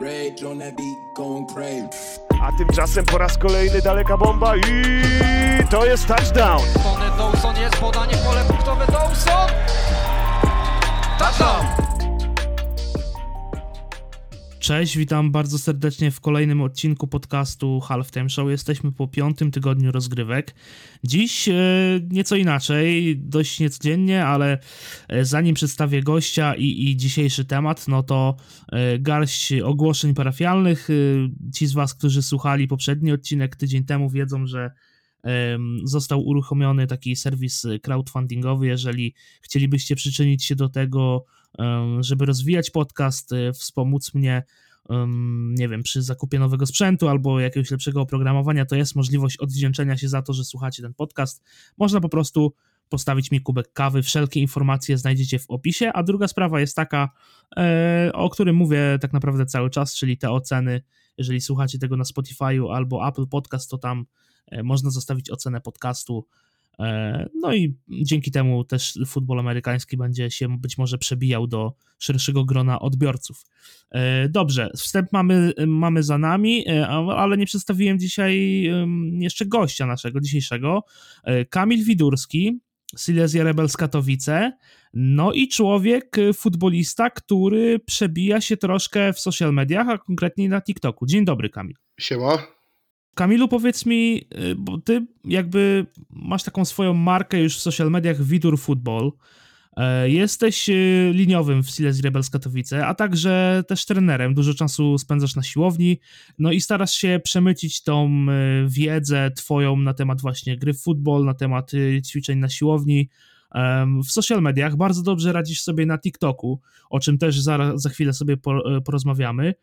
Rage on that beat, going crazy. A tymczasem po raz kolejny daleka bomba i to jest touchdown. Tony Dawson jest podanie w pole punktowe Dawson! Touchdown! Cześć, witam bardzo serdecznie w kolejnym odcinku podcastu Halftime Show. Jesteśmy po piątym tygodniu rozgrywek. Dziś e, nieco inaczej, dość niecodziennie, ale e, zanim przedstawię gościa i, i dzisiejszy temat, no to e, garść ogłoszeń parafialnych. Ci z Was, którzy słuchali poprzedni odcinek tydzień temu, wiedzą, że został uruchomiony taki serwis crowdfundingowy. Jeżeli chcielibyście przyczynić się do tego, żeby rozwijać podcast, e, wspomóc mnie, nie wiem, przy zakupie nowego sprzętu albo jakiegoś lepszego oprogramowania, to jest możliwość odwdzięczenia się za to, że słuchacie ten podcast. Można po prostu postawić mi kubek kawy. Wszelkie informacje znajdziecie w opisie. A druga sprawa jest taka, e, o którym mówię tak naprawdę cały czas, czyli te oceny. Jeżeli słuchacie tego na Spotify'u albo Apple Podcast, to tam e, można zostawić ocenę podcastu. E, No i dzięki temu też futbol amerykański będzie się być może przebijał do szerszego grona odbiorców. E, Dobrze, wstęp mamy, mamy za nami, e, ale nie przedstawiłem dzisiaj jeszcze gościa naszego dzisiejszego. Kamil Widurski, Silesia Rebels Katowice, no i człowiek, futbolista, który przebija się troszkę w social mediach, a konkretnie na TikToku. Dzień dobry, Kamil. Siema. Kamilu, powiedz mi, y, bo ty jakby masz taką swoją markę już w social mediach Widur Football. E, Jesteś y, liniowym w Silesia Rebels Katowice, a także też trenerem. Dużo czasu spędzasz na siłowni, no i starasz się przemycić tą y, wiedzę twoją na temat właśnie gry w futbol, na temat ćwiczeń na siłowni w social mediach. Bardzo dobrze radzisz sobie na TikToku, o czym też za, za chwilę sobie po, porozmawiamy.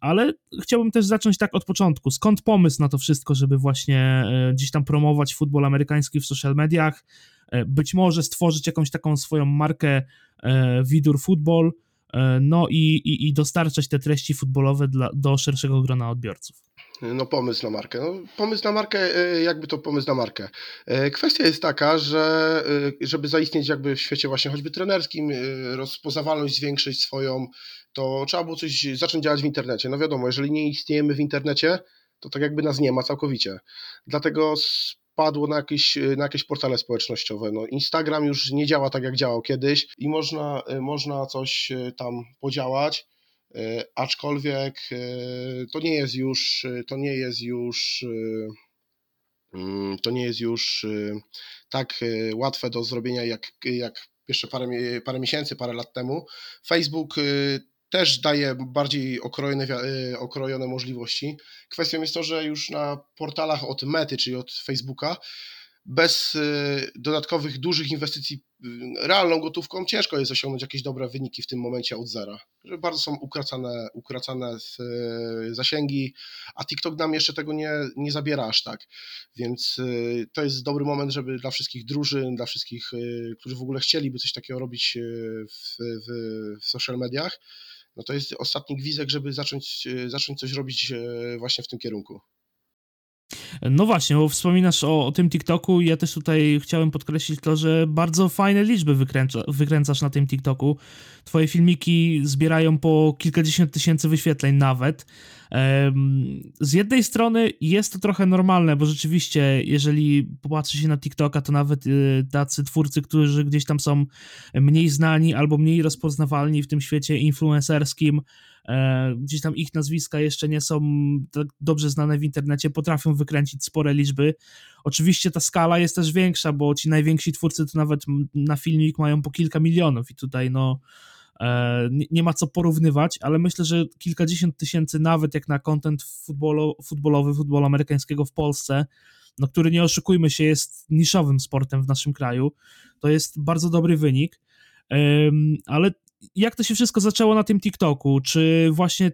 Ale chciałbym też zacząć tak od początku. Skąd pomysł na to wszystko, żeby właśnie e, gdzieś tam promować futbol amerykański w social mediach? E, Być może stworzyć jakąś taką swoją markę e, Widur Football, no i, i, i dostarczać te treści futbolowe dla, do szerszego grona odbiorców. No pomysł na markę. No, pomysł na markę, jakby to pomysł na markę. Kwestia jest taka, że żeby zaistnieć jakby w świecie właśnie choćby trenerskim, rozpoznawalność zwiększyć swoją, to trzeba było coś zacząć działać w internecie. No wiadomo, jeżeli nie istniejemy w internecie, to tak jakby nas nie ma całkowicie. Dlatego spadło na jakieś, na jakieś portale społecznościowe. No, Instagram już nie działa tak, jak działał kiedyś i można, y, można coś y, tam podziałać. E, aczkolwiek to nie jest już, to nie jest już, mm, to nie jest już tak łatwe do zrobienia jak, jak jeszcze parę, parę miesięcy, parę lat temu. Facebook też daje bardziej okrojone, e, okrojone możliwości. Kwestią jest to, że już na portalach od Mety, czyli od Facebooka, bez e, dodatkowych dużych inwestycji y, realną gotówką ciężko jest osiągnąć jakieś dobre wyniki w tym momencie od zera. Bardzo są ukracane, ukracane zasięgi, a TikTok nam jeszcze tego nie, nie zabiera aż tak. Więc to jest dobry moment, żeby dla wszystkich drużyn, dla wszystkich, którzy w ogóle chcieliby coś takiego robić w, w, w social mediach, no to jest ostatni gwizdek, żeby zacząć, e, zacząć coś robić e, właśnie w tym kierunku. No właśnie, bo wspominasz o, o tym TikToku i ja też tutaj chciałem podkreślić to, że bardzo fajne liczby wykręcza, wykręcasz na tym TikToku. Twoje filmiki zbierają po kilkadziesiąt tysięcy wyświetleń nawet. Z jednej strony jest to trochę normalne, bo rzeczywiście, jeżeli popatrzy się na TikToka, to nawet y, tacy twórcy, którzy gdzieś tam są mniej znani albo mniej rozpoznawalni w tym świecie influencerskim, gdzieś tam ich nazwiska jeszcze nie są tak dobrze znane w internecie, potrafią wykręcić spore liczby. Oczywiście ta skala jest też większa, bo ci najwięksi twórcy to nawet na filmik mają po kilka milionów i tutaj no e, nie, ma co porównywać, ale myślę, że kilkadziesiąt tysięcy nawet jak na content futbolo, futbolowy, futbolu amerykańskiego w Polsce, no który nie oszukujmy się jest niszowym sportem w naszym kraju, to jest bardzo dobry wynik. Ale jak to się wszystko zaczęło na tym TikToku? Czy właśnie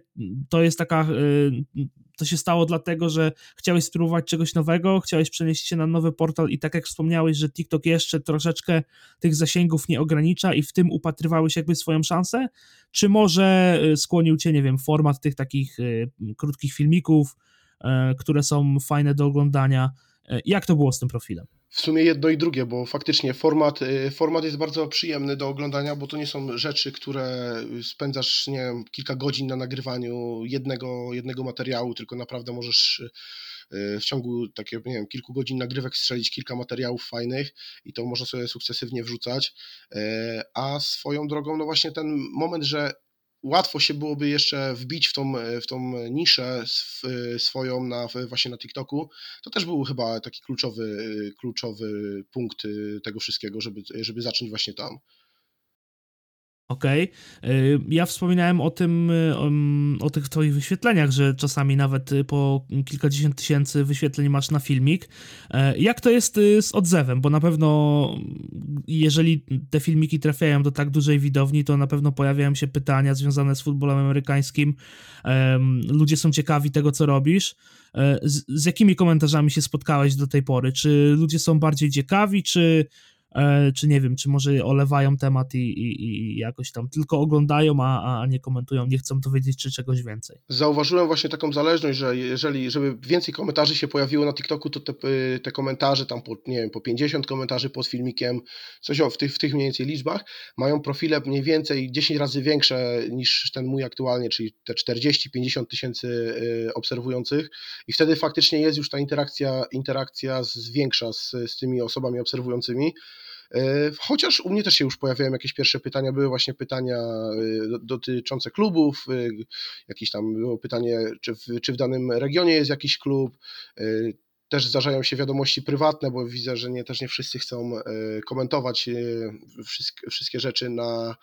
to jest taka, y, to się stało dlatego, że chciałeś spróbować czegoś nowego, chciałeś przenieść się na nowy portal i tak jak wspomniałeś, że TikTok jeszcze troszeczkę tych zasięgów nie ogranicza i w tym upatrywałeś jakby swoją szansę? Czy może y, skłonił cię, nie wiem, format tych takich y, krótkich filmików, które są fajne do oglądania? Jak to było z tym profilem? W sumie jedno i drugie, bo faktycznie format, y, format jest bardzo przyjemny do oglądania, bo to nie są rzeczy, które spędzasz, nie wiem, kilka godzin na nagrywaniu jednego, jednego materiału, tylko naprawdę możesz y, w ciągu takie, nie wiem, kilku godzin nagrywek strzelić kilka materiałów fajnych i to można sobie sukcesywnie wrzucać. E, a swoją drogą, no właśnie ten moment, że łatwo się byłoby jeszcze wbić w tą, w tą niszę swoją na, właśnie na TikToku, to też był chyba taki kluczowy, kluczowy punkt tego wszystkiego, żeby, żeby zacząć właśnie tam. Okej. Okay. Ja wspominałem o tym, y, o tych twoich wyświetleniach, że czasami nawet y, po kilkadziesiąt tysięcy wyświetleń masz na filmik. E, jak to jest y, z odzewem? Bo na pewno, jeżeli te filmiki trafiają do tak dużej widowni, to na pewno pojawiają się pytania związane z futbolem amerykańskim. Ludzie są ciekawi tego, co robisz. Z, z jakimi komentarzami się spotkałeś do tej pory? Czy ludzie są bardziej ciekawi, czy czy nie wiem, czy może olewają temat i, i, i jakoś tam tylko oglądają, a, a nie komentują, nie chcą dowiedzieć czy czegoś więcej. Zauważyłem właśnie taką zależność, że jeżeli, żeby więcej komentarzy się pojawiło na TikToku, to te, te komentarze tam po, nie wiem, po 50 komentarzy pod filmikiem, coś o, w, tych, w tych mniej więcej liczbach, mają profile mniej więcej 10 razy większe niż ten mój aktualnie, czyli te 40-50 tysięcy y, obserwujących i wtedy faktycznie jest już ta interakcja, interakcja zwiększa z, z tymi osobami obserwującymi, E, chociaż u mnie też się już pojawiają jakieś pierwsze pytania, były właśnie pytania e, dotyczące klubów, e, jakieś tam było pytanie, czy w, czy w danym regionie jest jakiś klub. Też zdarzają się wiadomości prywatne, bo widzę, że nie, też nie wszyscy chcą komentować wszystkie rzeczy na,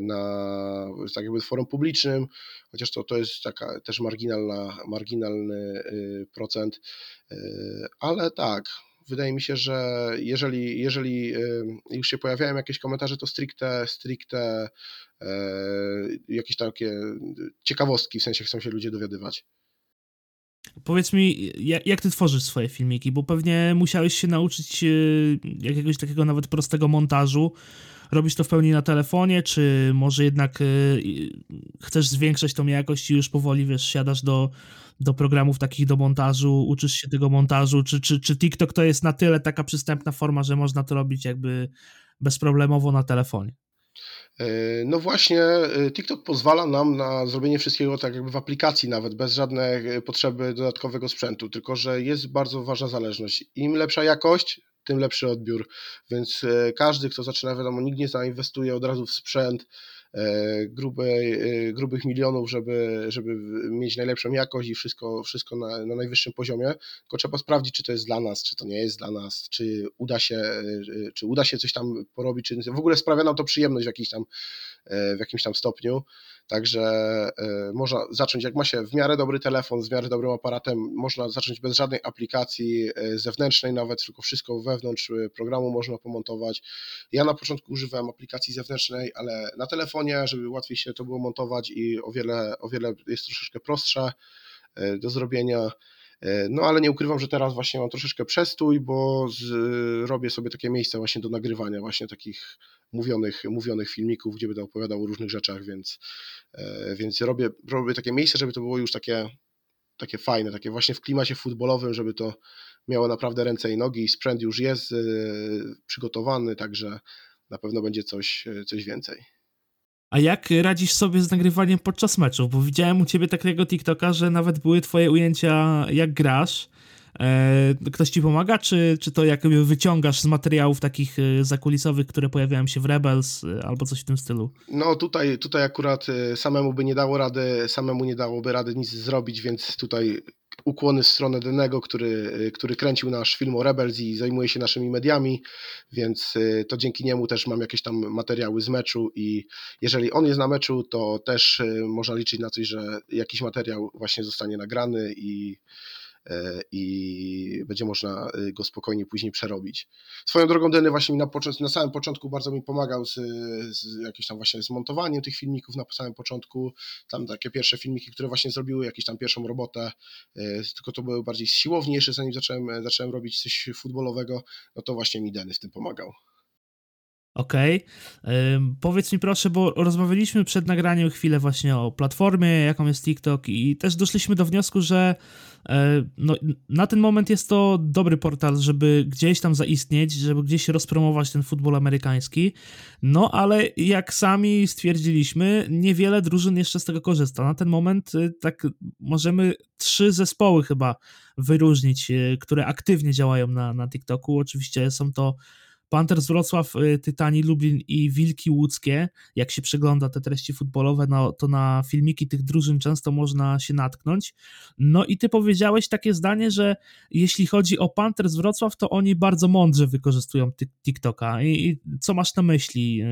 na tak jakby forum publicznym, chociaż to, to jest taka też marginalna, marginalny procent, ale tak, wydaje mi się, że jeżeli, jeżeli już się pojawiają jakieś komentarze, to stricte, stricte e, jakieś takie ciekawostki, w sensie chcą się ludzie dowiadywać. Powiedz mi, jak, ty tworzysz swoje filmiki, bo pewnie musiałeś się nauczyć e, jakiegoś takiego nawet prostego montażu. Robisz to w pełni na telefonie, czy może jednak e, chcesz zwiększać tą jakość i już powoli, wiesz, siadasz do, do programów takich do montażu, uczysz się tego montażu, czy, czy, czy TikTok to jest na tyle taka przystępna forma, że można to robić jakby bezproblemowo na telefonie? E, no właśnie, e, TikTok pozwala nam na zrobienie wszystkiego tak jakby w aplikacji nawet, bez żadnej e, potrzeby dodatkowego sprzętu, tylko że jest bardzo ważna zależność. Im lepsza jakość, tym lepszy odbiór, więc każdy, kto zaczyna, wiadomo, nikt nie zainwestuje od razu w sprzęt, grubej, e, grubych milionów, żeby, żeby mieć najlepszą jakość i wszystko, wszystko na, na najwyższym poziomie, tylko trzeba sprawdzić, czy to jest dla nas, czy to nie jest dla nas, czy uda się, e, czy uda się coś tam porobić, czy w ogóle sprawia nam to przyjemność w jakiś tam, w jakimś tam stopniu. Także e, można zacząć, jak ma się w miarę dobry telefon, z miarę dobrym aparatem, można zacząć bez żadnej aplikacji e, zewnętrznej, nawet tylko wszystko wewnątrz e, programu można pomontować. Ja na początku używałem aplikacji zewnętrznej, ale na telefonie, żeby łatwiej się to było montować i o wiele, o wiele jest troszeczkę prostsze do zrobienia. No ale nie ukrywam, że teraz właśnie mam troszeczkę przestój, bo z, robię sobie takie miejsce właśnie do nagrywania właśnie takich mówionych, mówionych filmików, gdzie będę opowiadał o różnych rzeczach, więc, e, więc robię, robię takie miejsce, żeby to było już takie, takie fajne, takie właśnie w klimacie futbolowym, żeby to miało naprawdę ręce i nogi, sprzęt już jest e, przygotowany, także na pewno będzie coś, e, coś więcej. A jak radzisz sobie z nagrywaniem podczas meczów? Bo widziałem u ciebie takiego TikToka, że nawet były twoje ujęcia jak grasz. E, ktoś ci pomaga, czy, czy to jakby wyciągasz z materiałów takich e, zakulisowych, które pojawiają się w Rebels e, albo coś w tym stylu? No tutaj, tutaj akurat samemu by nie dało rady, samemu nie dałoby rady nic zrobić, więc tutaj ukłony w stronę Denego, który, który kręcił nasz film o Rebels i zajmuje się naszymi mediami, więc to dzięki niemu też mam jakieś tam materiały z meczu i jeżeli on jest na meczu, to też można liczyć na coś, że jakiś materiał właśnie zostanie nagrany i i będzie można e, go spokojnie później przerobić. Swoją drogą Denny właśnie na, na samym początku bardzo mi pomagał z, z jakimś tam właśnie zmontowaniem tych filmików na samym początku, tam takie pierwsze filmiki, które właśnie zrobiły jakąś tam pierwszą robotę, e, tylko to były bardziej siłowniejsze, zanim zacząłem, zacząłem robić coś futbolowego, no to właśnie mi Denny w tym pomagał. Okej. Okay. Powiedz mi proszę, bo rozmawialiśmy przed nagraniem chwilę właśnie o platformie, jaką jest TikTok i też doszliśmy do wniosku, że e, no, na ten moment jest to dobry portal, żeby gdzieś tam zaistnieć, żeby gdzieś rozpromować ten futbol amerykański. No ale jak sami stwierdziliśmy, niewiele drużyn jeszcze z tego korzysta. Na ten moment y, tak możemy trzy zespoły chyba wyróżnić, y, które aktywnie działają na, na TikToku. Oczywiście są to Panthers Wrocław, y, Tytani Lublin i Wilki Łódzkie, jak się przegląda te treści futbolowe, no, to na filmiki tych drużyn często można się natknąć. No i ty powiedziałeś takie zdanie, że jeśli chodzi o Panthers Wrocław, to oni bardzo mądrze wykorzystują TikToka. I, i co masz na myśli?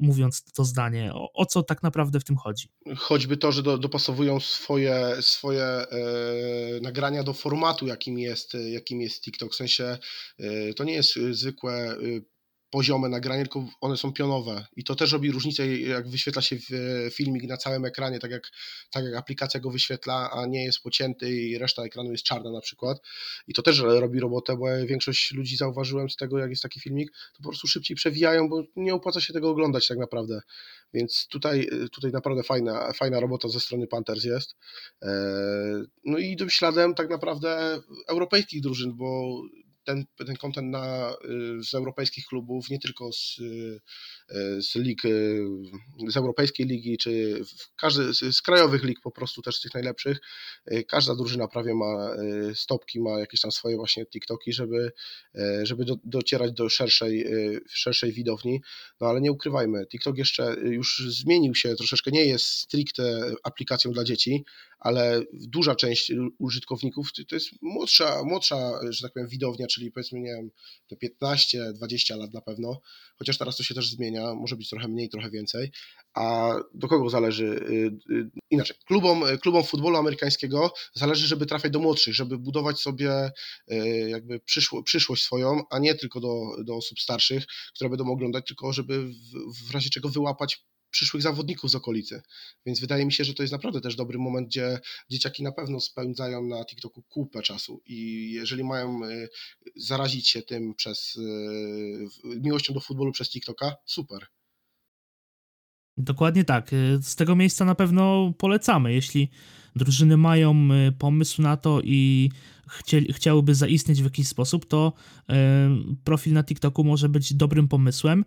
Mówiąc to zdanie. O, o, co tak naprawdę w tym chodzi? Choćby to, że do, dopasowują swoje, swoje e, nagrania do formatu, jakim jest, jakim jest TikTok. W sensie e, to nie jest zwykłe e, poziome nagrania, tylko one są pionowe. I to też robi różnicę, jak wyświetla się filmik na całym ekranie, tak jak, tak jak aplikacja go wyświetla, a nie jest pocięty i reszta ekranu jest czarna na przykład. I to też robi robotę, bo większość ludzi zauważyłem z tego, jak jest taki filmik, to po prostu szybciej przewijają, bo nie opłaca się tego oglądać tak naprawdę, więc tutaj, tutaj naprawdę fajna, fajna robota ze strony Panthers jest. E, no i tym śladem tak naprawdę europejskich drużyn, bo ten, ten content na, y, z europejskich klubów, nie tylko z, y, z lig, y, z europejskiej ligi, czy każdy z krajowych lig po prostu też z tych najlepszych. Każda drużyna prawie ma stopki, ma jakieś tam swoje właśnie TikToki, żeby, żeby do, docierać do szerszej, szerszej widowni. No ale nie ukrywajmy, TikTok jeszcze już zmienił się troszeczkę, nie jest stricte aplikacją dla dzieci, ale duża część użytkowników to jest młodsza, młodsza, że tak powiem, widownia, czyli powiedzmy, nie wiem, te 15-20 lat na pewno, chociaż teraz to się też zmienia, może być trochę mniej, trochę więcej. A do kogo zależy? Y, y, inaczej, klubom, klubom futbolu amerykańskiego zależy, żeby trafiać do młodszych, żeby budować sobie y, jakby przyszło, przyszłość swoją, a nie tylko do, do osób starszych, które będą oglądać, tylko żeby w, w razie czego wyłapać przyszłych zawodników z okolicy. Więc wydaje mi się, że to jest naprawdę też dobry moment, gdzie dzieciaki na pewno spędzają na TikToku kupę czasu i jeżeli mają y, zarazić się tym przez y, miłością do futbolu przez TikToka, super. Dokładnie tak. Y, z tego miejsca na pewno polecamy. Jeśli drużyny mają pomysł na to i chcieli, chciałyby zaistnieć w jakiś sposób, to profil na TikToku może być dobrym pomysłem.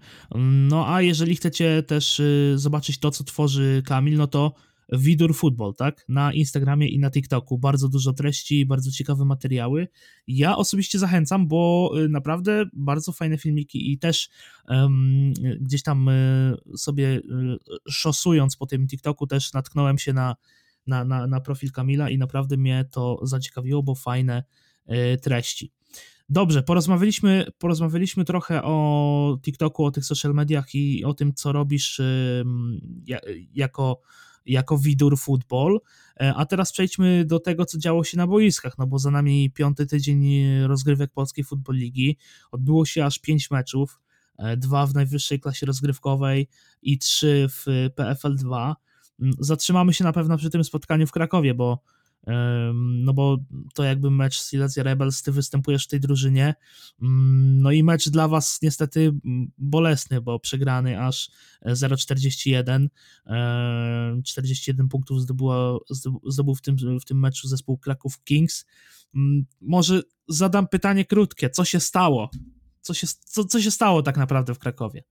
No a jeżeli chcecie też y, zobaczyć to, co tworzy Kamil, no to Widur Football, tak? Na Instagramie i na TikToku. Bardzo dużo treści, bardzo ciekawe materiały. Ja osobiście zachęcam, bo y, naprawdę bardzo fajne filmiki i też um, gdzieś tam y, sobie szosując po tym TikToku też natknąłem się na na, na, na profil Kamila i naprawdę mnie to zaciekawiło, bo fajne y, treści. Dobrze, porozmawialiśmy, porozmawialiśmy trochę o TikToku, o tych social mediach i o tym, co robisz y, jako, jako widur football. E, a teraz przejdźmy do tego, co działo się na boiskach, no bo za nami piąty tydzień rozgrywek Polskiej Football Ligi. Odbyło się aż pięć meczów, e, dwa w najwyższej klasie rozgrywkowej i trzy w PFL 2. Zatrzymamy się na pewno przy tym spotkaniu w Krakowie, bo no bo to jakby mecz Silesia Rebels, ty występujesz w tej drużynie, no i mecz dla was niestety bolesny, bo przegrany aż 0,41, 41 punktów zdobyło, zdobył w tym, w tym meczu zespół Kraków Kings. Może zadam pytanie krótkie, co się stało? Co się, co, co się stało tak naprawdę w Krakowie?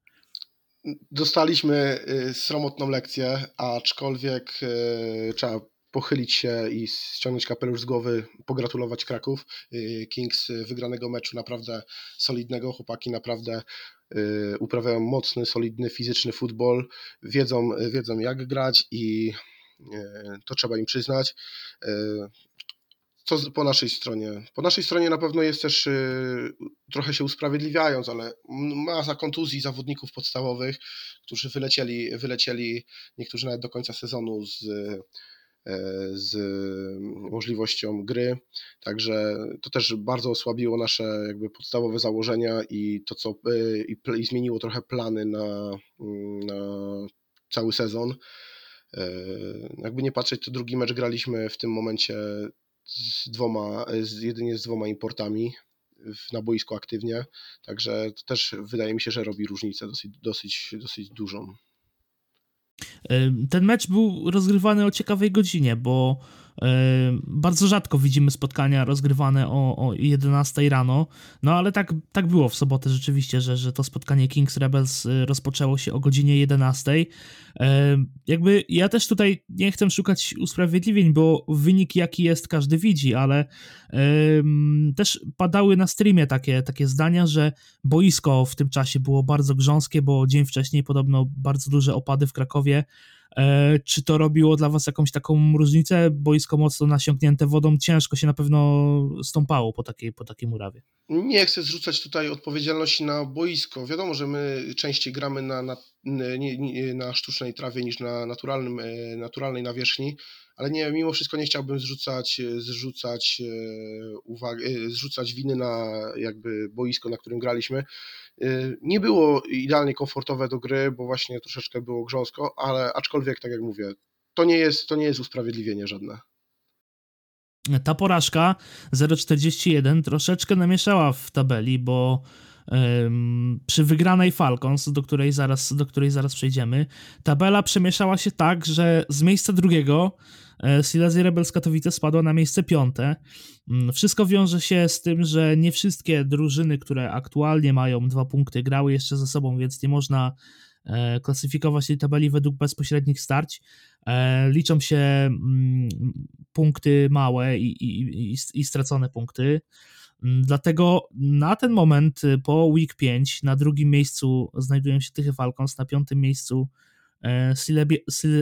Dostaliśmy y, sromotną lekcję, aczkolwiek y, trzeba pochylić się i ściągnąć kapelusz z głowy, pogratulować Kraków. Y, Kings wygranego meczu naprawdę solidnego, chłopaki naprawdę uprawiają mocny, solidny, fizyczny futbol, wiedzą, wiedzą jak grać i to trzeba im przyznać co po naszej stronie? Po naszej stronie na pewno jest też y, trochę się usprawiedliwiając, ale masa kontuzji zawodników podstawowych, którzy wylecieli, wylecieli niektórzy nawet do końca sezonu z, y, z możliwością gry. Także to też bardzo osłabiło nasze jakby podstawowe założenia i to, co y, i, i zmieniło trochę plany na, na cały sezon. Jakby nie patrzeć, to drugi mecz graliśmy w tym momencie z dwoma, z, jedynie z dwoma importami. na boisku aktywnie, także to też wydaje mi się, że robi różnicę dosyć, dosyć, dosyć dużą. Ten mecz był rozgrywany o ciekawej godzinie, bo bardzo rzadko widzimy spotkania rozgrywane o, o 11 rano, no ale tak, tak było w sobotę rzeczywiście, że, że to spotkanie Kings Rebels y, rozpoczęło się o godzinie 11. Jakby ja też tutaj nie chcę szukać usprawiedliwień, bo wynik jaki jest każdy widzi, ale też padały na streamie takie, takie zdania, że boisko w tym czasie było bardzo grząskie, bo dzień wcześniej podobno bardzo duże opady w Krakowie E, czy to robiło dla was jakąś taką różnicę? Boisko mocno nasiąknięte wodą, ciężko się na pewno stąpało po takiej, po takiej murawie. Nie chcę zrzucać tutaj odpowiedzialności na boisko. Wiadomo, że my częściej gramy na, na, na sztucznej trawie niż na naturalnym, e, naturalnej nawierzchni, ale nie, mimo wszystko nie chciałbym zrzucać, zrzucać, e, uwagi, zrzucać winy na jakby boisko, na którym graliśmy. Y, nie było idealnie komfortowe do gry, bo właśnie troszeczkę było grząsko, ale aczkolwiek, tak jak mówię, to nie jest, to nie jest usprawiedliwienie żadne. Ta porażka 0,41 troszeczkę namieszała w tabeli, bo przy wygranej Falcons, do której, zaraz, do której zaraz przejdziemy, tabela przemieszała się tak, że z miejsca drugiego Silesia Rebels Katowice spadła na miejsce piąte. Mm, wszystko wiąże się z tym, że nie wszystkie drużyny, które aktualnie mają dwa punkty, grały jeszcze ze sobą, więc nie można e, klasyfikować tej tabeli według bezpośrednich starć. E, liczą się mm, punkty małe i, i, i, stracone punkty. Mm, dlatego na ten moment po week 5 na drugim miejscu znajdują się Tychy Falcons, na piątym miejscu e,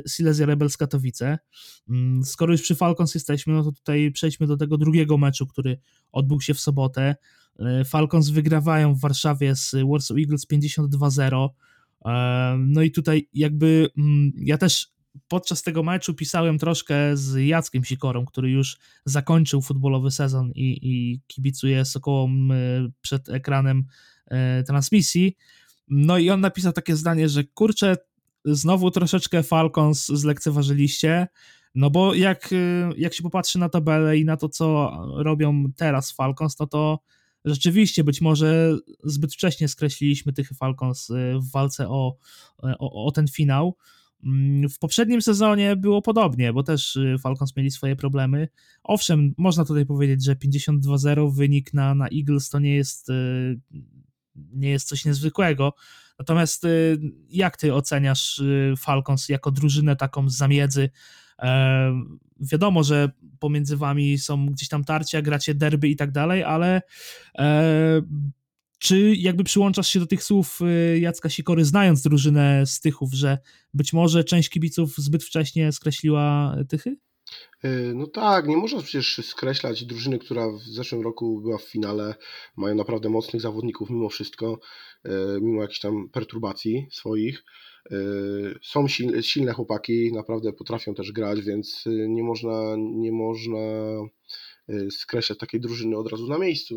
Silesia Rebels Katowice. Mm, skoro już przy Falcons jesteśmy, no to tutaj przejdźmy do tego drugiego meczu, który odbył się w sobotę. E, Falcons wygrywają w Warszawie z Warsaw Eagles 52-0. E, no i tutaj jakby mm, ja też podczas tego meczu pisałem troszkę z Jackiem Sikorą, który już zakończył futbolowy sezon i, i kibicuje Sokołom e, przed ekranem e, transmisji. No i on napisał takie zdanie, że kurczę, znowu troszeczkę Falcons zlekceważyliście, no bo jak, e, jak się popatrzy na tabelę i na to, co robią teraz Falcons, no to rzeczywiście być może zbyt wcześnie skreśliliśmy tych Falcons w walce o, o, o ten finał. Mm, w poprzednim sezonie było podobnie, bo też y, Falcons mieli swoje problemy. Owszem, można tutaj powiedzieć, że 52-0 wynik na, na Eagles to nie jest, y, nie jest coś niezwykłego. Natomiast y, jak ty oceniasz Falcons jako drużynę taką z zamiedzy? E, wiadomo, że pomiędzy wami są gdzieś tam tarcia, gracie derby i tak dalej, ale e, czy jakby przyłączasz się do tych słów y, Jacka Sikory, znając drużynę z Tychów, że być może część kibiców zbyt wcześnie skreśliła Tychy? Y, no tak, nie można przecież skreślać drużyny, która w zeszłym roku była w finale. Mają naprawdę mocnych zawodników mimo wszystko, y, mimo jakichś tam perturbacji swoich. Są silne chłopaki, naprawdę potrafią też grać, więc nie można, nie można skreślać takiej drużyny od razu na miejscu.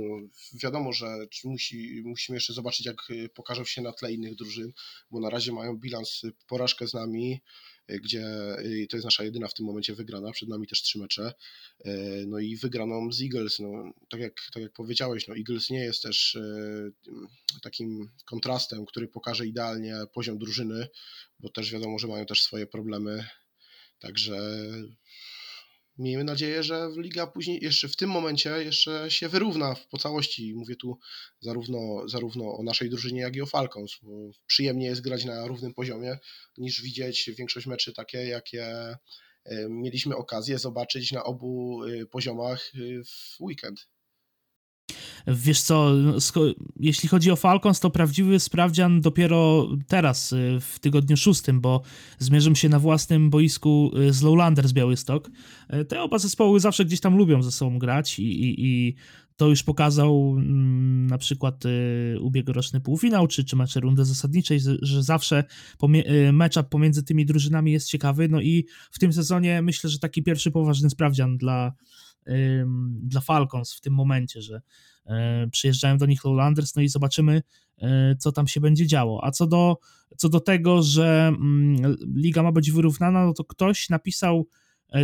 Wiadomo, że musi, musimy jeszcze zobaczyć, jak pokażą się na tle innych drużyn, bo na razie mają bilans porażkę z nami, gdzie to jest nasza jedyna w tym momencie wygrana, przed nami też trzy mecze, no i wygraną z Eagles, no, tak, jak, tak jak powiedziałeś, no Eagles nie jest też takim kontrastem, który pokaże idealnie poziom drużyny, bo też wiadomo, że mają też swoje problemy, także miejmy nadzieję, że liga później jeszcze w tym momencie jeszcze się wyrówna po całości. Mówię tu zarówno, zarówno o naszej drużynie, jak i o Falcons, przyjemnie jest grać na równym poziomie niż widzieć większość meczy takie, jakie e, mieliśmy okazję zobaczyć na obu e, poziomach e, w weekend. Wiesz co, jeśli chodzi o Falcons, to prawdziwy sprawdzian dopiero teraz, y, w tygodniu szóstym, bo zmierzą się na własnym boisku y, z Lowlander z Białystok. Y, te oba zespoły zawsze gdzieś tam lubią ze sobą grać i, i, i to już pokazał mm, na przykład ubiegłoroczny półfinał, czy, czy mecze rundy zasadniczej, że zawsze matchup pomiędzy tymi drużynami jest ciekawy, no i w tym sezonie myślę, że taki pierwszy poważny sprawdzian dla, dla Falcons w tym momencie, że e, przyjeżdżają do nich Lowlanders, no i zobaczymy, e, co tam się będzie działo. A co do, co do tego, że mm, liga ma być wyrównana, no to ktoś napisał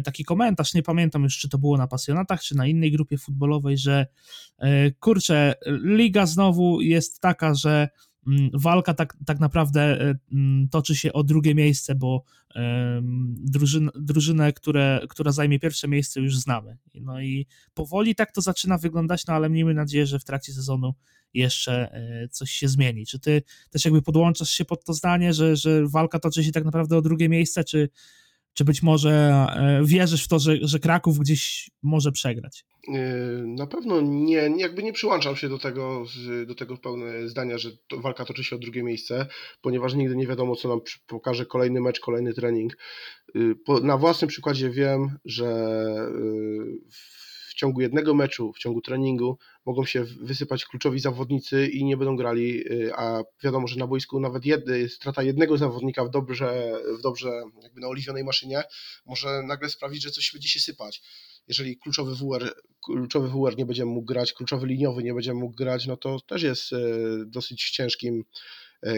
taki komentarz, nie pamiętam już, czy to było na pasjonatach, czy na innej grupie futbolowej, że kurczę, liga znowu jest taka, że walka tak, tak naprawdę e, mm, toczy się o drugie miejsce, bo drużyn, drużynę, które, która zajmie pierwsze miejsce już znamy. No i powoli tak to zaczyna wyglądać, no ale miejmy nadzieję, że w trakcie sezonu jeszcze e, coś się zmieni. Czy ty też jakby podłączasz się pod to zdanie, że, że walka toczy się tak naprawdę o drugie miejsce, czy, czy być może e, wierzysz w to, że, że Kraków gdzieś może przegrać? Yy, na pewno nie, jakby nie przyłączam się do tego, do tego pełne zdania, że to walka toczy się o drugie miejsce, ponieważ nigdy nie wiadomo, co nam pokaże kolejny mecz, kolejny trening. Yy, na własnym przykładzie wiem, że yy, w ciągu jednego meczu, w ciągu treningu mogą się wysypać kluczowi zawodnicy i nie będą grali, a wiadomo, że na boisku nawet jedny, strata jednego zawodnika w dobrze, w dobrze jakby naoliwionej maszynie może nagle sprawić, że coś będzie się sypać. Jeżeli kluczowy WR, kluczowy WR nie będzie mógł grać, kluczowy liniowy nie będzie mógł grać, no to też jest e, dosyć ciężkim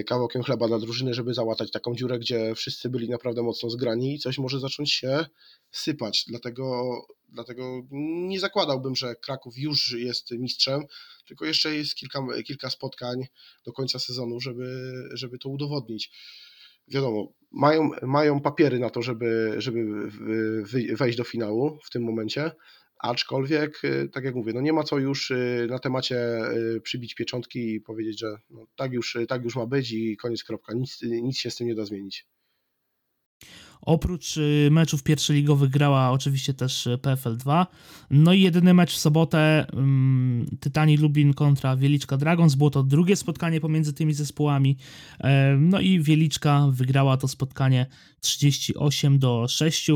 kawałkiem chleba dla drużyny, żeby załatać taką dziurę, gdzie wszyscy byli naprawdę mocno zgrani i coś może zacząć się sypać. Dlatego, dlatego nie zakładałbym, że Kraków już jest mistrzem, tylko jeszcze jest kilka, kilka spotkań do końca sezonu, żeby, żeby to udowodnić wiadomo, mają, mają papiery na to, żeby, żeby wejść do finału w tym momencie, aczkolwiek, y, tak jak mówię, no nie ma co już y, na temacie y, przybić pieczątki i powiedzieć, że no tak, już, tak już ma być i koniec, kropka, nic, nic się z tym nie da zmienić. Oprócz meczów pierwszoligowych grała oczywiście też PFL 2. No i jedyny mecz w sobotę um, Tytani Lublin kontra Wieliczka Dragons. Było to drugie spotkanie pomiędzy tymi zespołami. No i Wieliczka wygrała to spotkanie 38 do 6.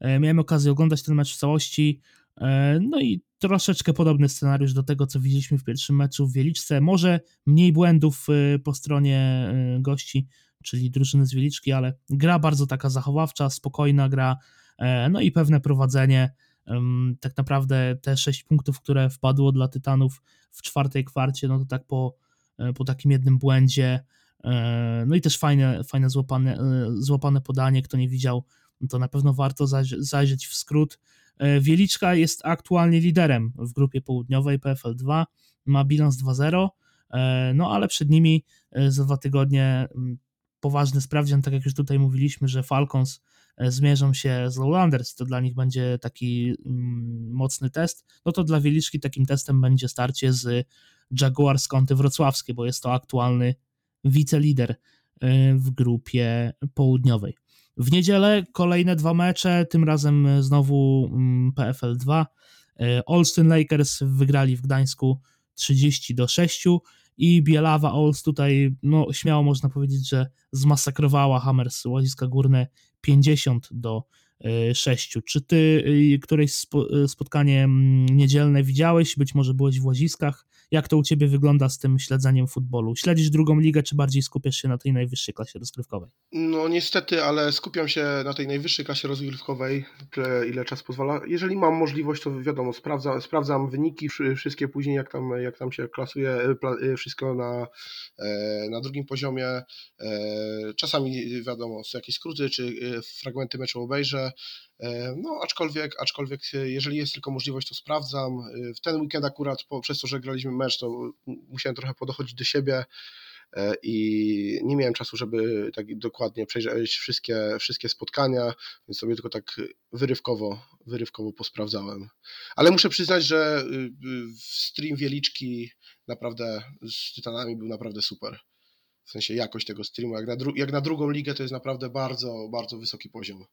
E, miałem okazję oglądać ten mecz w całości. E, no i troszeczkę podobny scenariusz do tego, co widzieliśmy w pierwszym meczu w Wieliczce. Może mniej błędów y, po stronie gości, czyli drużyny z Wieliczki, ale gra bardzo taka zachowawcza, spokojna gra, e, no i pewne prowadzenie. Tak naprawdę te sześć punktów, które wpadło dla Tytanów w czwartej kwarcie, no to tak po, e, po takim jednym błędzie, e, no i też fajne, fajne złapane, złapane podanie, kto nie widział, to na pewno warto zajrzeć w skrót. Wieliczka jest aktualnie liderem w grupie południowej PFL 2, ma bilans 2-0, no ale przed nimi za dwa tygodnie poważny sprawdzian, tak jak już tutaj mówiliśmy, że Falcons e, zmierzą się z Lowlanders, to dla nich będzie taki mocny test, no to dla Wieliczki takim testem będzie starcie z Jaguars Kąty Wrocławskie, bo jest to aktualny wicelider e, w grupie południowej. W niedzielę kolejne dwa mecze, tym razem znowu mm, PFL 2. E, Olsztyn Lakers wygrali w Gdańsku 30 do 6 i Bielawa Ols tutaj, no śmiało można powiedzieć, że zmasakrowała Hammers Łaziska Górne 50 do 6. E, Czy ty któreś spotkanie mm, niedzielne widziałeś? Być może byłeś w Łaziskach? Jak to u ciebie wygląda z tym śledzeniem futbolu? Śledzisz drugą ligę, czy bardziej skupiasz się na tej najwyższej klasie rozgrywkowej? No niestety, ale skupiam się na tej najwyższej klasie rozgrywkowej, ile czas pozwala. Jeżeli mam możliwość, to wiadomo, sprawdzam, sprawdzam wyniki, wszystkie później, jak tam, jak tam się klasuje, e, e, wszystko na, e, na drugim poziomie. Czasami wiadomo, są jakieś skróty, czy fragmenty meczu obejrzę. E, no, aczkolwiek, aczkolwiek, e, jeżeli jest tylko możliwość, to sprawdzam. E, w ten weekend akurat, po, przez to, że graliśmy mecz, to musiałem trochę podochodzić do siebie i nie miałem czasu, żeby tak dokładnie przejrzeć wszystkie, wszystkie spotkania, więc sobie tylko tak wyrywkowo, wyrywkowo posprawdzałem. Ale muszę przyznać, że stream Wieliczki naprawdę z Tytanami był naprawdę super. W sensie jakość tego streamu, jak na, jak na drugą ligę to jest naprawdę bardzo, bardzo wysoki poziom.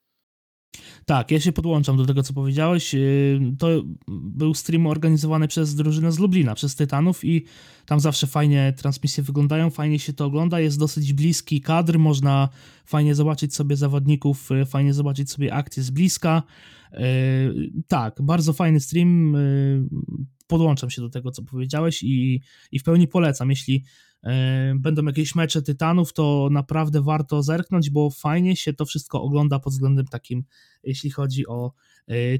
Tak, ja się podłączam do tego, co powiedziałeś. Y, to był stream organizowany przez drużynę z Lublina, przez Tytanów i tam zawsze fajnie transmisje wyglądają, fajnie się to ogląda, jest dosyć bliski kadr, można fajnie zobaczyć sobie zawodników, y, fajnie zobaczyć sobie akcje z bliska. Y, tak, bardzo fajny stream, podłączam się do tego, co powiedziałeś i, i w pełni polecam. Jeśli będą jakieś mecze tytanów, to naprawdę warto zerknąć, bo fajnie się to wszystko ogląda pod względem takim, jeśli chodzi o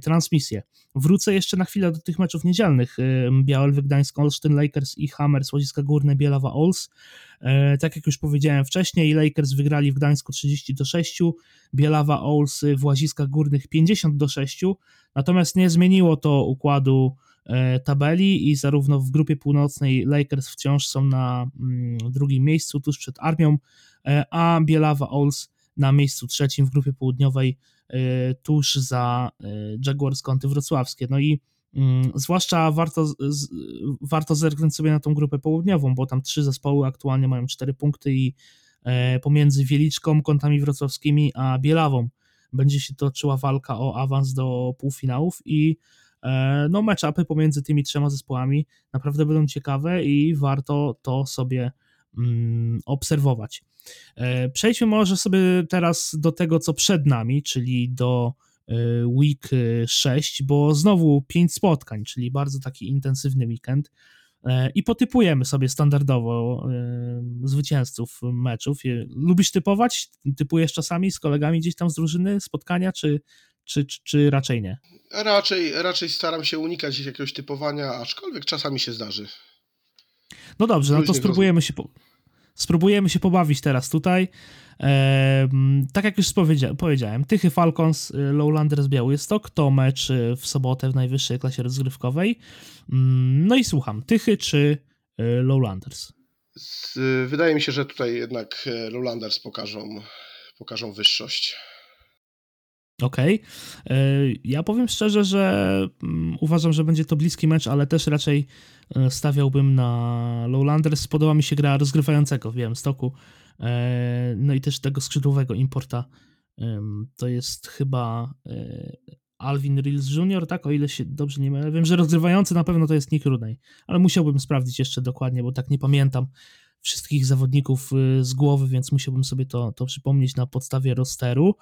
transmisję. Wrócę jeszcze na chwilę do tych meczów niedzielnych. Białelwy Gdańsk, Olsztyn Lakers i Hammer, Słodziska Górne, Bielawa Ols. Tak jak już powiedziałem wcześniej, Lakers wygrali w Gdańsku 30 do 6, Bielawa Ols w Łaziskach Górnych 50 do 6, natomiast nie zmieniło to układu E, tabeli i zarówno w grupie północnej Lakers wciąż są na mm, drugim miejscu, tuż przed Armią, e, a Bielawa Owls na miejscu trzecim w grupie południowej, e, tuż za Jaguars Kąty Wrocławskie. No i mm, zwłaszcza warto, warto zerknąć sobie na tą grupę południową, bo tam trzy zespoły aktualnie mają cztery punkty i pomiędzy Wieliczką, Kątami Wrocławskimi a Bielawą będzie się toczyła walka o awans do półfinałów i E, no matchupy pomiędzy tymi trzema zespołami naprawdę będą ciekawe i warto to sobie mm, obserwować. E, przejdźmy może sobie teraz do tego, co przed nami, czyli do e, week 6, bo znowu 5 spotkań, czyli bardzo taki intensywny weekend i potypujemy sobie standardowo zwycięzców meczów. Lubisz typować? Typujesz czasami z kolegami gdzieś tam z drużyny spotkania, czy, czy, czy, raczej nie? Raczej, raczej staram się unikać jakiegoś typowania, aczkolwiek czasami się zdarzy. No dobrze, no to spróbujemy się, po, spróbujemy się pobawić teraz tutaj. Tak jak już powiedziałem, Tychy Falcons, y, Lowlanders Białystok to mecz y, w sobotę w najwyższej klasie rozgrywkowej. Mm, no i słucham, Tychy czy y, Lowlanders? Wydaje mi się, że tutaj jednak Lowlanders pokażą, pokażą wyższość. Okej. Okay. E, ja powiem szczerze, że mm, uważam, że będzie to bliski mecz, ale też raczej e, stawiałbym na Lowlanders. Podoba mi się gra rozgrywającego w Białymstoku. E, no i też tego skrzydłowego importa. To jest chyba Alvin Reels Jr., tak? O ile się dobrze nie mylę. Wiem, że rozgrywający na pewno to jest Nick Rudney, ale musiałbym sprawdzić jeszcze dokładnie, bo tak nie pamiętam wszystkich zawodników y, z głowy, więc musiałbym sobie to, to przypomnieć na podstawie rosteru.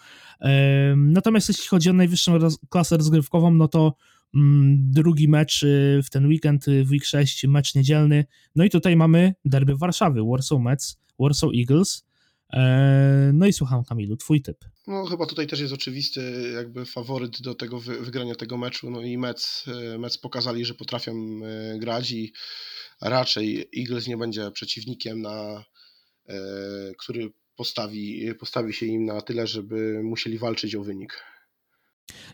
Natomiast jeśli chodzi o najwyższą klasę rozgrywkową, no to mm, drugi mecz y, w ten weekend, y, w week 6, mecz niedzielny. No i tutaj mamy derby Warszawy, Warsaw Mets, Warsaw Eagles. No i słucham Kamilu, twój typ. No chyba tutaj też jest oczywisty jakby faworyt do tego wygrania tego meczu, no i Mets, Mets pokazali, że potrafią grać i raczej Eagles nie będzie przeciwnikiem, na, e, który postawi, postawi się im na tyle, żeby musieli walczyć o wynik.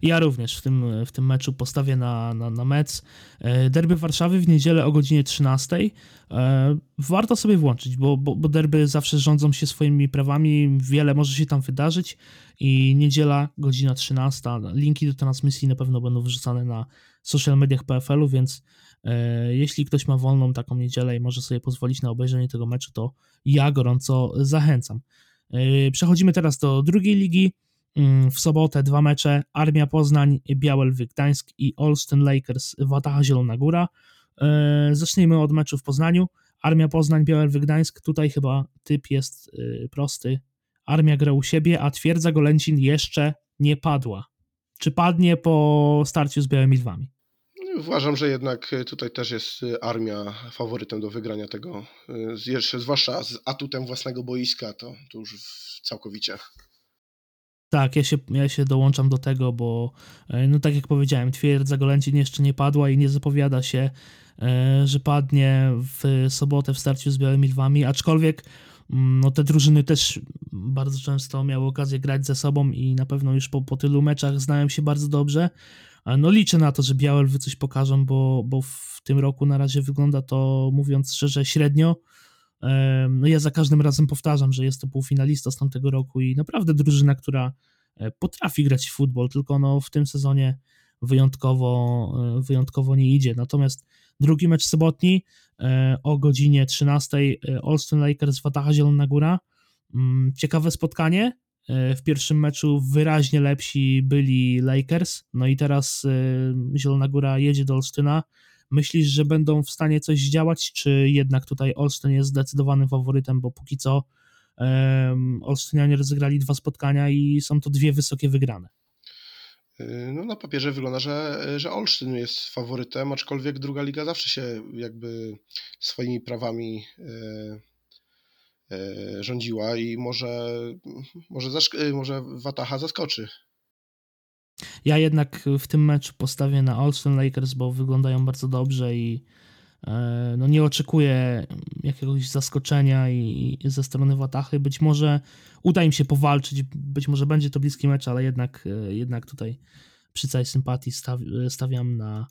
Ja również w tym, w tym meczu postawię na, na, na mecz. E, derby Warszawy w niedzielę o godzinie 13. E, warto sobie włączyć, bo, bo, bo derby zawsze rządzą się swoimi prawami, wiele może się tam wydarzyć i niedziela, godzina 13. Linki do transmisji na pewno będą wrzucane na social mediach PFL-u, więc E, jeśli ktoś ma wolną taką niedzielę i może sobie pozwolić na obejrzenie tego meczu, to ja gorąco zachęcam. Przechodzimy teraz do drugiej ligi. Mm, w sobotę dwa mecze: Armia Poznań, Białelwy Gdańsk i Olsztyn Lakers, Wataha Zielona Góra. E, zacznijmy od meczu w Poznaniu. Armia Poznań, Białelwy Gdańsk. Tutaj chyba typ jest prosty. Armia gra u siebie, a twierdza Golęcin jeszcze nie padła. Czy padnie po starciu z Białymi Lwami? Uważam, że jednak e, tutaj też jest e, armia faworytem do wygrania tego. E, jeszcze, zwłaszcza z atutem własnego boiska, to, to już całkowicie. Tak, ja się, ja się dołączam do tego, bo no tak jak powiedziałem, twierdza Golęcin jeszcze nie padła i nie zapowiada się, że padnie w sobotę w starciu z Białymi Lwami, aczkolwiek mm, no te drużyny też bardzo często miały okazję grać ze sobą i na pewno już po, po tylu meczach znają się bardzo dobrze. No liczę na to, że Białe Lwy coś pokażą, bo, bo w tym roku na razie wygląda to, mówiąc szczerze, średnio. No ja za każdym razem powtarzam, że jest to półfinalista z tamtego roku i naprawdę drużyna, która e, potrafi grać w futbol, tylko no w tym sezonie wyjątkowo, e, wyjątkowo nie idzie. Natomiast drugi mecz sobotni e, o godzinie 13 Olsztyn Lakers Wataha Zielona Góra. Mm, ciekawe spotkanie, w pierwszym meczu wyraźnie lepsi byli Lakers, no i teraz Zielona Góra jedzie do Olsztyna. Myślisz, że będą w stanie coś zdziałać, czy jednak tutaj Olsztyn jest zdecydowanym faworytem, bo póki co um, Olsztynianie rozegrali dwa spotkania i są to dwie wysokie wygrane. E, no na papierze wygląda, że, że Olsztyn jest faworytem, aczkolwiek druga liga zawsze się jakby swoimi prawami rządziła i może, może, zaszk- może Wataha zaskoczy. Ja jednak w tym meczu postawię na Olsen Lakers, bo wyglądają bardzo dobrze i e, no nie oczekuję jakiegoś zaskoczenia i, i ze strony Watachy. Być może uda im się powalczyć, być może będzie to bliski mecz, ale jednak, e, jednak tutaj przy całej sympatii stawiam na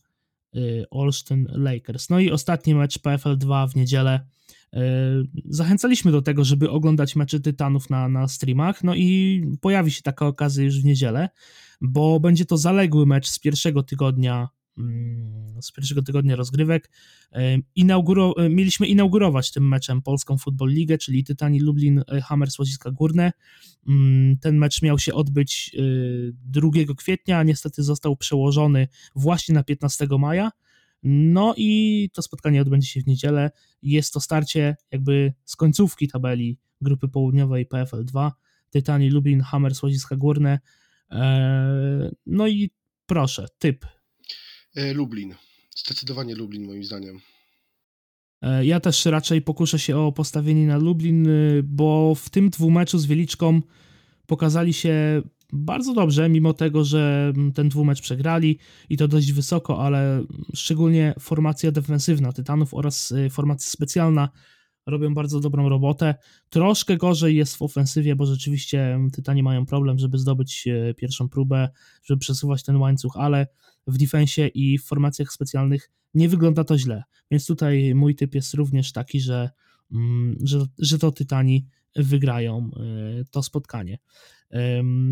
e, Olsztyn Lakers. No i ostatni mecz PFL 2 w niedzielę. Zachęcaliśmy do tego, żeby oglądać mecze Tytanów na, na streamach, no i pojawi się taka okazja już w niedzielę bo będzie to zaległy mecz z pierwszego tygodnia mm, z pierwszego tygodnia rozgrywek. Inauguro, mieliśmy inaugurować tym meczem Polską Football Ligę, czyli Tytani Lublin e, Hammer Słodziska Górne. Mm, ten mecz miał się odbyć 2 e, kwietnia, a niestety został przełożony właśnie na 15 maja. No i to spotkanie odbędzie się w niedzielę. Jest to starcie jakby z końcówki tabeli grupy południowej PFL 2. Tytani Lublin Hammer Słodziska Górne E, no i proszę, typ. E, Lublin. Zdecydowanie Lublin, moim zdaniem. E, ja też raczej pokuszę się o postawienie na Lublin, bo w tym dwumeczu z Wieliczką pokazali się bardzo dobrze, mimo tego, że ten dwumecz przegrali i to dość wysoko, ale szczególnie formacja defensywna Tytanów oraz formacja specjalna robią bardzo dobrą robotę. Troszkę gorzej jest w ofensywie, bo rzeczywiście Tytani mają problem, żeby zdobyć e, pierwszą próbę, żeby przesuwać ten łańcuch, ale w defensie i w formacjach specjalnych nie wygląda to źle. Więc tutaj mój typ jest również taki, że, mm, że, że to Tytani wygrają e, to spotkanie.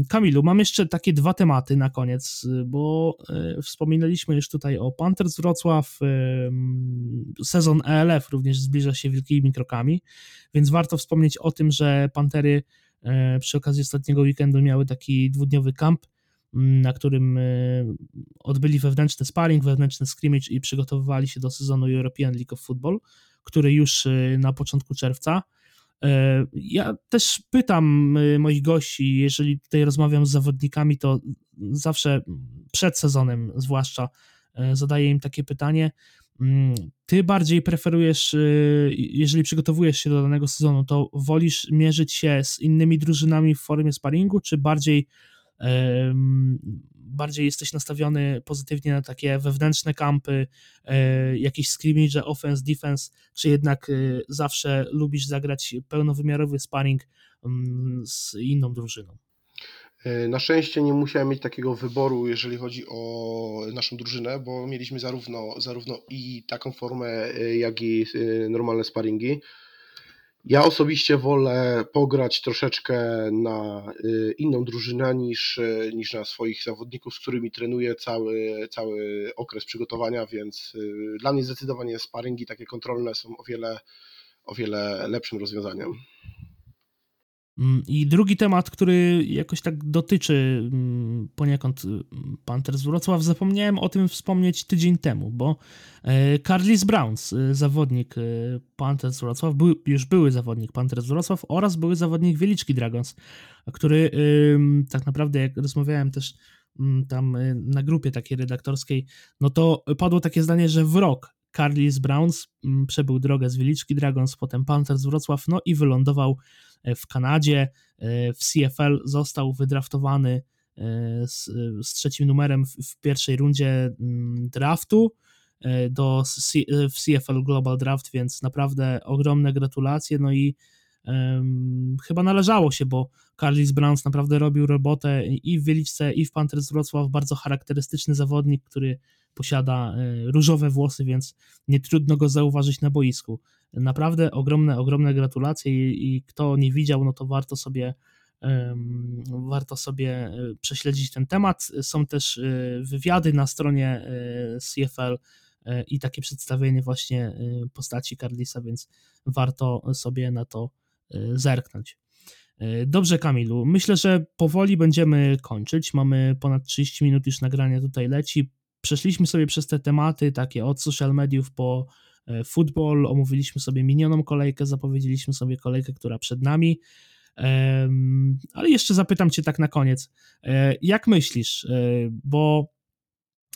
Kamilu, mam jeszcze takie dwa tematy na koniec, bo e, wspominaliśmy już tutaj o Panthers Wrocław. Sezon ELF również zbliża się wielkimi krokami, więc warto wspomnieć o tym, że Pantery e, przy okazji ostatniego weekendu miały taki dwudniowy kamp, na którym odbyli wewnętrzny sparring, wewnętrzny scrimmage i przygotowywali się do sezonu European League of Football, który już na początku czerwca ja też pytam e, moich gości, jeżeli tutaj rozmawiam z zawodnikami, to zawsze przed sezonem, zwłaszcza, e, zadaję im takie pytanie. Mm, ty bardziej preferujesz, jeżeli przygotowujesz się do danego sezonu, to wolisz mierzyć się z innymi drużynami w formie sparingu, czy bardziej bardziej jesteś nastawiony pozytywnie na takie wewnętrzne kampy, e, jakieś scrimmage, offense, defense, czy jednak e, zawsze lubisz zagrać pełnowymiarowy sparring mm, z inną drużyną? E, na szczęście nie musiałem mieć takiego wyboru, jeżeli chodzi o naszą drużynę, bo mieliśmy zarówno, zarówno i taką formę, jak i normalne sparingi. Ja osobiście wolę pograć troszeczkę na y, inną drużynę niż, y, niż na swoich zawodników, z którymi trenuję cały, cały okres przygotowania, więc y, dla mnie zdecydowanie sparingi takie kontrolne są o wiele, o wiele lepszym rozwiązaniem. Mm, I drugi temat, który jakoś tak dotyczy mm, poniekąd mm, Panthers Wrocław, zapomniałem o tym wspomnieć tydzień temu, bo e, Carlis Browns, e, zawodnik e, Panthers Wrocław, był, już były zawodnik Panthers Wrocław oraz były zawodnik Wieliczki Dragons, który tak naprawdę, jak rozmawiałem też tam na grupie takiej redaktorskiej, no to padło takie zdanie, że w rok Carlis Browns przebył drogę z Wieliczki Dragons, potem Panthers Wrocław, no i wylądował w Kanadzie. E, w CFL został wydraftowany e, z, z trzecim numerem w, w, pierwszej rundzie mm, draftu do C, w CFL Global Draft, więc naprawdę ogromne gratulacje. No i um, chyba należało się, bo Carlis Browns naprawdę robił robotę i w Wieliczce, i w Panthers Wrocław. Bardzo charakterystyczny zawodnik, który posiada różowe włosy, więc nie trudno go zauważyć na boisku. Naprawdę ogromne, ogromne gratulacje i, i kto nie widział, no to warto sobie warto sobie e, prześledzić ten temat. Są też e, wywiady na stronie e, CFL i takie przedstawienie właśnie postaci Carlisa, więc warto sobie na to zerknąć. Dobrze, Kamilu. Myślę, że powoli będziemy kończyć. Mamy ponad 30 minut już nagrania tutaj leci. Przeszliśmy sobie przez te tematy, takie od social mediów po E, football, omówiliśmy sobie minioną kolejkę, zapowiedzieliśmy sobie kolejkę, która przed nami. Ale jeszcze zapytam Cię tak na koniec. E, jak myślisz? E, bo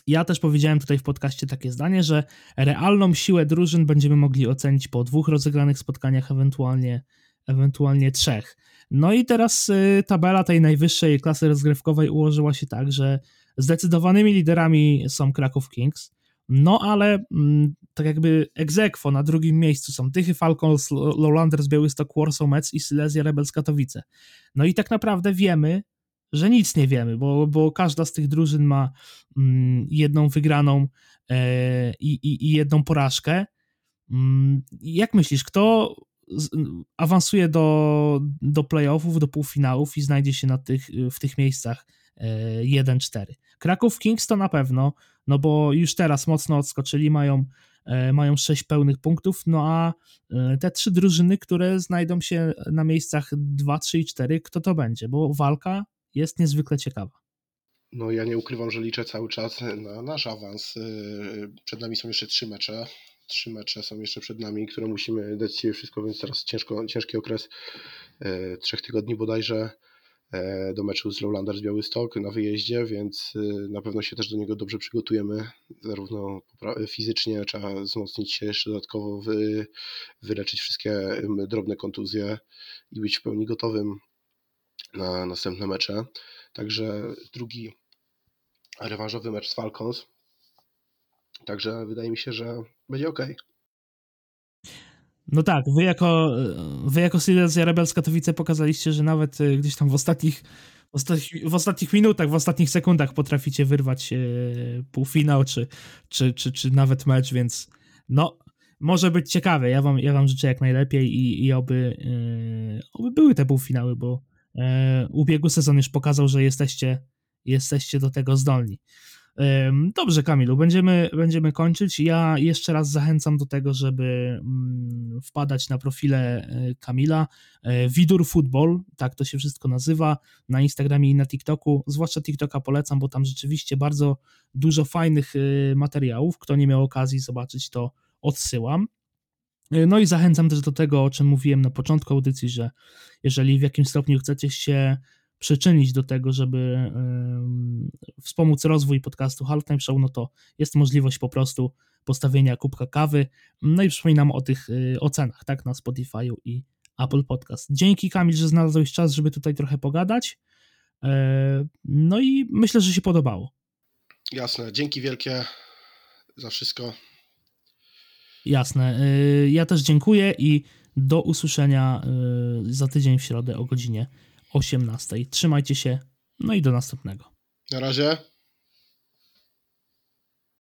ja też powiedziałem tutaj w podcaście takie zdanie, że realną siłę drużyn będziemy mogli ocenić po dwóch rozegranych spotkaniach, ewentualnie ewentualnie trzech. No i teraz tabela tej najwyższej klasy rozgrywkowej ułożyła się tak, że zdecydowanymi liderami są Kraków Kings, no ale mm, tak jakby egzekwo na drugim miejscu są Tychy Falcons, Lowlanders, Białystok, Warsaw Mets i Silesia Rebels Katowice. No i tak naprawdę wiemy, że nic nie wiemy, bo, bo każda z tych drużyn ma mm, jedną wygraną e, i, i, jedną porażkę. Mm, jak myślisz, kto z, awansuje do, do playoffów, do półfinałów i znajdzie się na tych, w tych miejscach 1-4? Kraków Kings to na pewno, no bo już teraz mocno odskoczyli, mają, e, mają 6 pełnych punktów, no a e, te trzy drużyny, które znajdą się na miejscach 2, 3 i 4, kto to będzie? Bo walka jest niezwykle ciekawa. No ja nie ukrywam, że liczę cały czas na nasz awans. Y, przed nami są jeszcze trzy mecze. Trzy mecze są jeszcze przed nami, które musimy dać sobie wszystko, więc teraz ciężko, ciężki okres trzech tygodni bodajże do meczu z Lowlander z Białystok na wyjeździe, więc na pewno się też do niego dobrze przygotujemy, zarówno fizycznie, trzeba wzmocnić się jeszcze dodatkowo, wy, wyleczyć wszystkie drobne kontuzje i być w pełni gotowym na następne mecze. Także drugi rewanżowy mecz z Falcons. Także wydaje mi się, że będzie ok. No tak, wy jako, wy jako Silesia Rebels Katowice pokazaliście, że nawet e, gdzieś tam w ostatnich, w ostatnich, w ostatnich minutach, w ostatnich sekundach potraficie wyrwać e, półfinał, czy, czy, czy, czy nawet mecz, więc no, może być ciekawe. Ja wam, ja wam życzę jak najlepiej i, i oby, yy, oby były te półfinały, bo ubiegły sezon już pokazał, że jesteście, jesteście do tego zdolni. Dobrze, Kamilu, będziemy, będziemy kończyć. Ja jeszcze raz zachęcam do tego, żeby mm, wpadać na profile e, Kamila. E, Widur Football, tak to się wszystko nazywa, na Instagramie i na TikToku. Zwłaszcza TikToka polecam, bo tam rzeczywiście bardzo dużo fajnych materiałów. Kto nie miał okazji zobaczyć, to odsyłam. E, no i zachęcam też do tego, o czym mówiłem na początku audycji, że jeżeli w jakimś stopniu chcecie się przyczynić do tego, żeby wspomóc rozwój podcastu Halftime Show, no to jest możliwość po prostu postawienia kubka kawy. No i przypominam o tych y, ocenach, tak, na Spotify'u i Apple Podcast. Dzięki Kamil, że znalazłeś czas, żeby tutaj trochę pogadać. E, no i myślę, że się podobało. Jasne, dzięki wielkie za wszystko. Jasne. Y, ja też dziękuję i do usłyszenia y, za tydzień w środę o godzinie 18. Trzymajcie się, no i do następnego. Na razie.